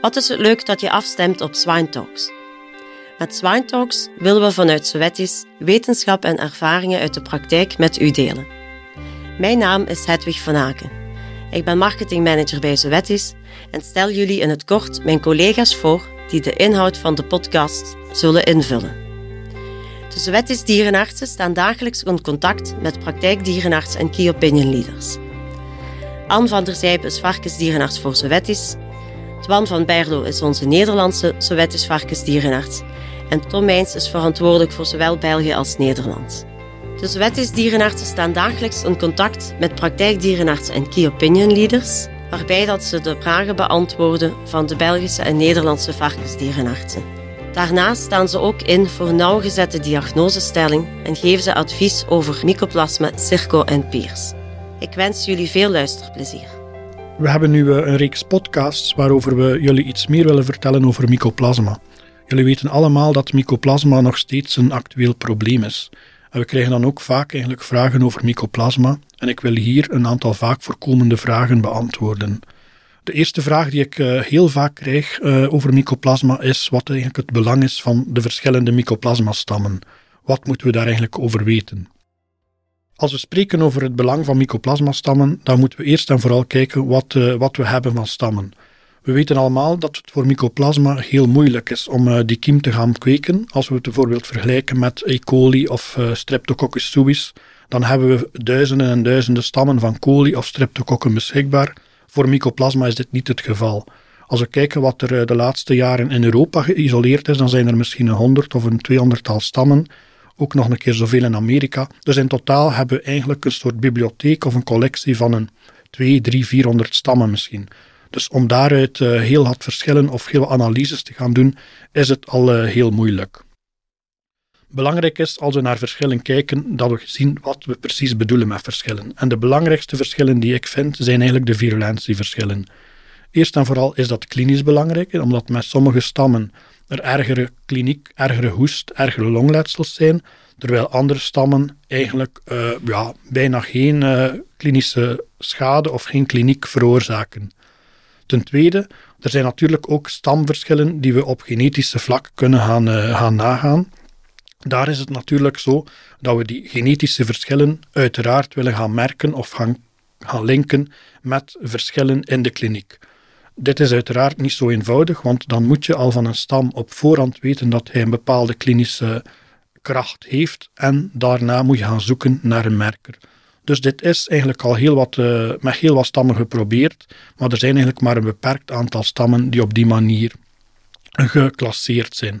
Wat is het leuk dat je afstemt op Swine Talks? Met Swine Talks willen we vanuit Sowetisch wetenschap en ervaringen uit de praktijk met u delen. Mijn naam is Hedwig van Aken. Ik ben marketingmanager bij Sowetisch en stel jullie in het kort mijn collega's voor die de inhoud van de podcast zullen invullen. De Sowetisch dierenartsen staan dagelijks in contact met praktijkdierenarts en key opinion leaders. Anne van der Zijp is varkensdierenarts voor Sowetisch. Twan van Berlo is onze Nederlandse Sowetisch varkensdierenarts. En Tom Meijns is verantwoordelijk voor zowel België als Nederland. De Sowetisch dierenartsen staan dagelijks in contact met praktijkdierenartsen en key opinion leaders, waarbij dat ze de vragen beantwoorden van de Belgische en Nederlandse varkensdierenartsen. Daarnaast staan ze ook in voor nauwgezette diagnosestelling en geven ze advies over mycoplasma, circo en peers. Ik wens jullie veel luisterplezier. We hebben nu eh, een reeks podcasts waarover we jullie iets meer willen vertellen over mycoplasma. Jullie weten allemaal dat mycoplasma nog steeds een actueel probleem is. En we krijgen dan ook vaak eigenlijk vragen over mycoplasma. En ik wil hier een aantal vaak voorkomende vragen beantwoorden. De eerste vraag die ik uh, heel vaak krijg uh, over mycoplasma is wat eigenlijk het belang is van de verschillende mycoplasmastammen. Wat moeten we daar eigenlijk over weten? Als we spreken over het belang van mycoplasmastammen, dan moeten we eerst en vooral kijken wat, uh, wat we hebben van stammen. We weten allemaal dat het voor mycoplasma heel moeilijk is om die kiem te gaan kweken. Als we het bijvoorbeeld vergelijken met E. coli of Streptococcus suis, dan hebben we duizenden en duizenden stammen van coli of streptokokken beschikbaar. Voor mycoplasma is dit niet het geval. Als we kijken wat er eh, de laatste jaren in Europa geïsoleerd is, dan zijn er misschien een honderd of een tweehonderdtal stammen. Ook nog een keer zoveel in Amerika. Dus in totaal hebben we eigenlijk een soort bibliotheek of een collectie van een 2, 3, 400 stammen misschien. Dus om daaruit uh, heel wat verschillen of heel analyses te gaan doen, is het al uh, heel moeilijk. Belangrijk is als we naar verschillen kijken, dat we zien wat we precies bedoelen met verschillen. En de belangrijkste verschillen die ik vind, zijn eigenlijk de virulentieverschillen. Eerst en vooral is dat klinisch belangrijk, omdat met sommige stammen er ergere kliniek, ergere hoest, ergere longletsels zijn, terwijl andere stammen eigenlijk uh, ja, bijna geen uh, klinische schade of geen kliniek veroorzaken. Ten tweede, er zijn natuurlijk ook stamverschillen die we op genetische vlak kunnen gaan, uh, gaan nagaan. Daar is het natuurlijk zo dat we die genetische verschillen uiteraard willen gaan merken of gaan, gaan linken met verschillen in de kliniek. Dit is uiteraard niet zo eenvoudig, want dan moet je al van een stam op voorhand weten dat hij een bepaalde klinische kracht heeft en daarna moet je gaan zoeken naar een merker. Dus dit is eigenlijk al heel wat, uh, met heel wat stammen geprobeerd, maar er zijn eigenlijk maar een beperkt aantal stammen die op die manier geclasseerd zijn.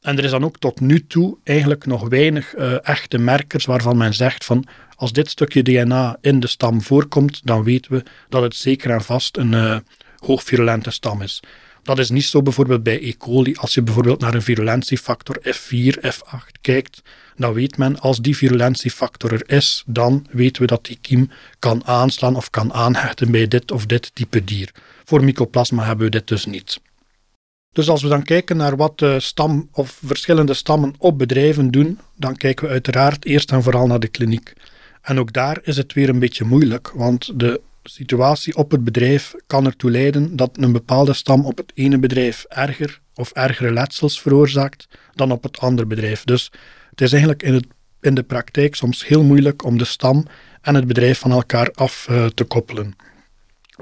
En er is dan ook tot nu toe eigenlijk nog weinig uh, echte merkers waarvan men zegt van als dit stukje DNA in de stam voorkomt, dan weten we dat het zeker en vast een uh, hoogvirulente stam is. Dat is niet zo bijvoorbeeld bij E. coli. Als je bijvoorbeeld naar een virulentiefactor F4, F8 kijkt, dan weet men als die virulentiefactor er is, dan weten we dat die kiem kan aanslaan of kan aanhechten bij dit of dit type dier. Voor mycoplasma hebben we dit dus niet. Dus als we dan kijken naar wat de stam of verschillende stammen op bedrijven doen, dan kijken we uiteraard eerst en vooral naar de kliniek. En ook daar is het weer een beetje moeilijk, want de situatie op het bedrijf kan ertoe leiden dat een bepaalde stam op het ene bedrijf erger of ergere letsels veroorzaakt dan op het andere bedrijf. Dus het is eigenlijk in, het, in de praktijk soms heel moeilijk om de stam en het bedrijf van elkaar af uh, te koppelen.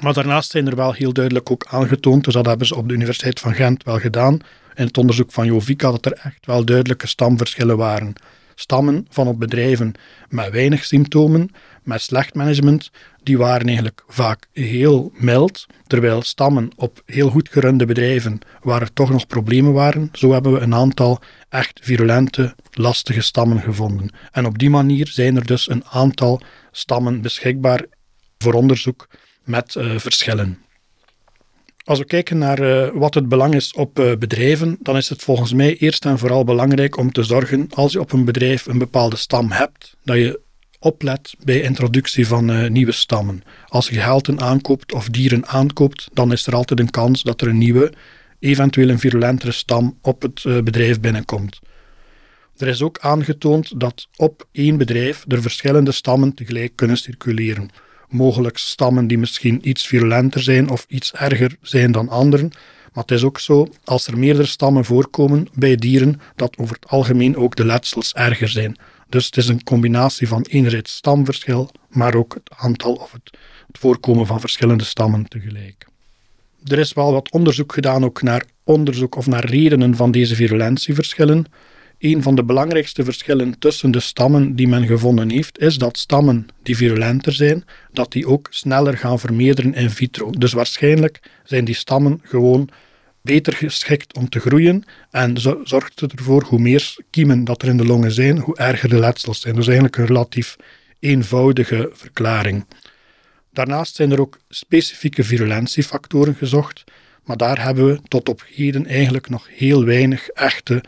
Maar daarnaast zijn er wel heel duidelijk ook aangetoond, dus dat hebben ze op de Universiteit van Gent wel gedaan, in het onderzoek van Jovica, dat er echt wel duidelijke stamverschillen waren. Stammen van op bedrijven met weinig symptomen, met slecht management, die waren eigenlijk vaak heel mild, terwijl stammen op heel goed gerunde bedrijven waar er toch nog problemen waren, zo hebben we een aantal echt virulente, lastige stammen gevonden. En op die manier zijn er dus een aantal stammen beschikbaar voor onderzoek met uh, verschillen. Als we kijken naar uh, wat het belang is op uh, bedrijven, dan is het volgens mij eerst en vooral belangrijk om te zorgen, als je op een bedrijf een bepaalde stam hebt, dat je oplet bij introductie van nieuwe stammen. Als je gehalten aankoopt of dieren aankoopt, dan is er altijd een kans dat er een nieuwe, eventueel een virulentere stam op het bedrijf binnenkomt. Er is ook aangetoond dat op één bedrijf er verschillende stammen tegelijk kunnen circuleren. Mogelijk stammen die misschien iets virulenter zijn of iets erger zijn dan anderen. Maar het is ook zo, als er meerdere stammen voorkomen bij dieren, dat over het algemeen ook de letsels erger zijn. Dus het is een combinatie van enerzijds stamverschil, maar ook het aantal of het, het voorkomen van verschillende stammen tegelijk. Er is wel wat onderzoek gedaan ook naar onderzoek of naar redenen van deze virulentieverschillen. Een van de belangrijkste verschillen tussen de stammen die men gevonden heeft, is dat stammen die virulenter zijn, dat die ook sneller gaan vermeerderen in vitro. Dus waarschijnlijk zijn die stammen gewoon beter geschikt om te groeien en zorgt het ervoor hoe meer kiemen dat er in de longen zijn, hoe erger de letsels zijn. Dus eigenlijk een relatief eenvoudige verklaring. Daarnaast zijn er ook specifieke virulentiefactoren gezocht, maar daar hebben we tot op heden eigenlijk nog heel weinig echte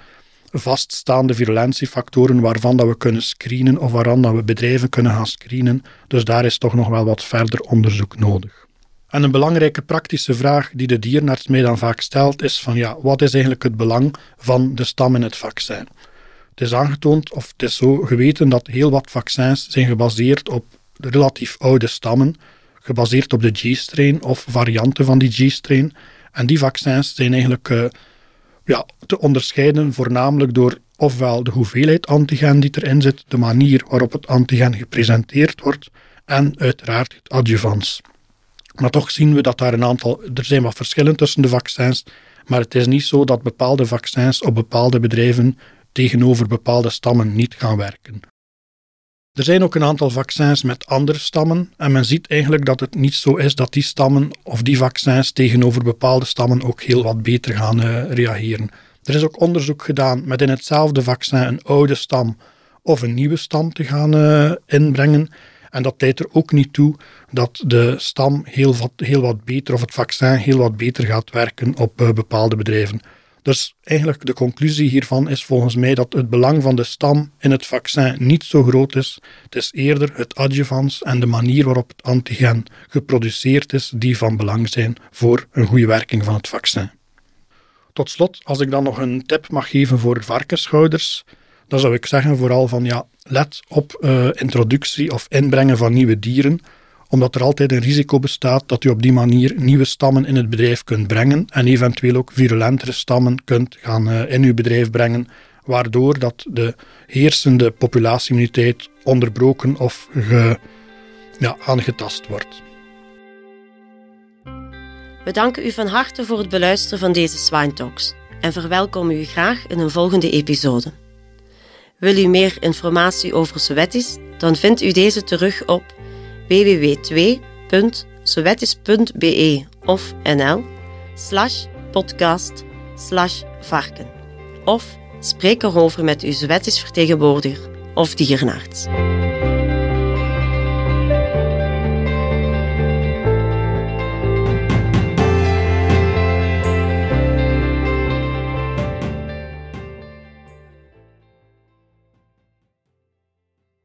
vaststaande virulentiefactoren waarvan dat we kunnen screenen of waarvan dat we bedrijven kunnen gaan screenen. Dus daar is toch nog wel wat verder onderzoek nodig. En een belangrijke praktische vraag die de dierenarts mij dan vaak stelt is van ja, wat is eigenlijk het belang van de stam in het vaccin? Het is aangetoond, of het is zo geweten, dat heel wat vaccins zijn gebaseerd op relatief oude stammen, gebaseerd op de G-strain of varianten van die G-strain. En die vaccins zijn eigenlijk uh, ja, te onderscheiden voornamelijk door ofwel de hoeveelheid antigen die erin zit, de manier waarop het antigen gepresenteerd wordt en uiteraard het adjuvans. Maar toch zien we dat daar een aantal, er zijn wat verschillen tussen de vaccins, maar het is niet zo dat bepaalde vaccins op bepaalde bedrijven tegenover bepaalde stammen niet gaan werken. Er zijn ook een aantal vaccins met andere stammen en men ziet eigenlijk dat het niet zo is dat die stammen of die vaccins tegenover bepaalde stammen ook heel wat beter gaan uh, reageren. Er is ook onderzoek gedaan met in hetzelfde vaccin een oude stam of een nieuwe stam te gaan uh, inbrengen. En dat leidt er ook niet toe dat de stam heel wat, heel wat beter, of het vaccin heel wat beter gaat werken op uh, bepaalde bedrijven. Dus eigenlijk de conclusie hiervan is volgens mij dat het belang van de stam in het vaccin niet zo groot is. Het is eerder het adjuvans en de manier waarop het antigen geproduceerd is die van belang zijn voor een goede werking van het vaccin. Tot slot, als ik dan nog een tip mag geven voor varkenschouders, dan zou ik zeggen vooral van ja, let op uh, introductie of inbrengen van nieuwe dieren, omdat er altijd een risico bestaat dat u op die manier nieuwe stammen in het bedrijf kunt brengen en eventueel ook virulentere stammen kunt gaan uh, in uw bedrijf brengen, waardoor dat de heersende populatieimmuniteit onderbroken of ja, aangetast wordt. We danken u van harte voor het beluisteren van deze Swine Talks en verwelkomen u graag in een volgende episode. Wil u meer informatie over Sowettis? Dan vindt u deze terug op www.sowettis.be of nl slash podcast slash varken. Of spreek erover met uw Sowettis vertegenwoordiger of dierenarts.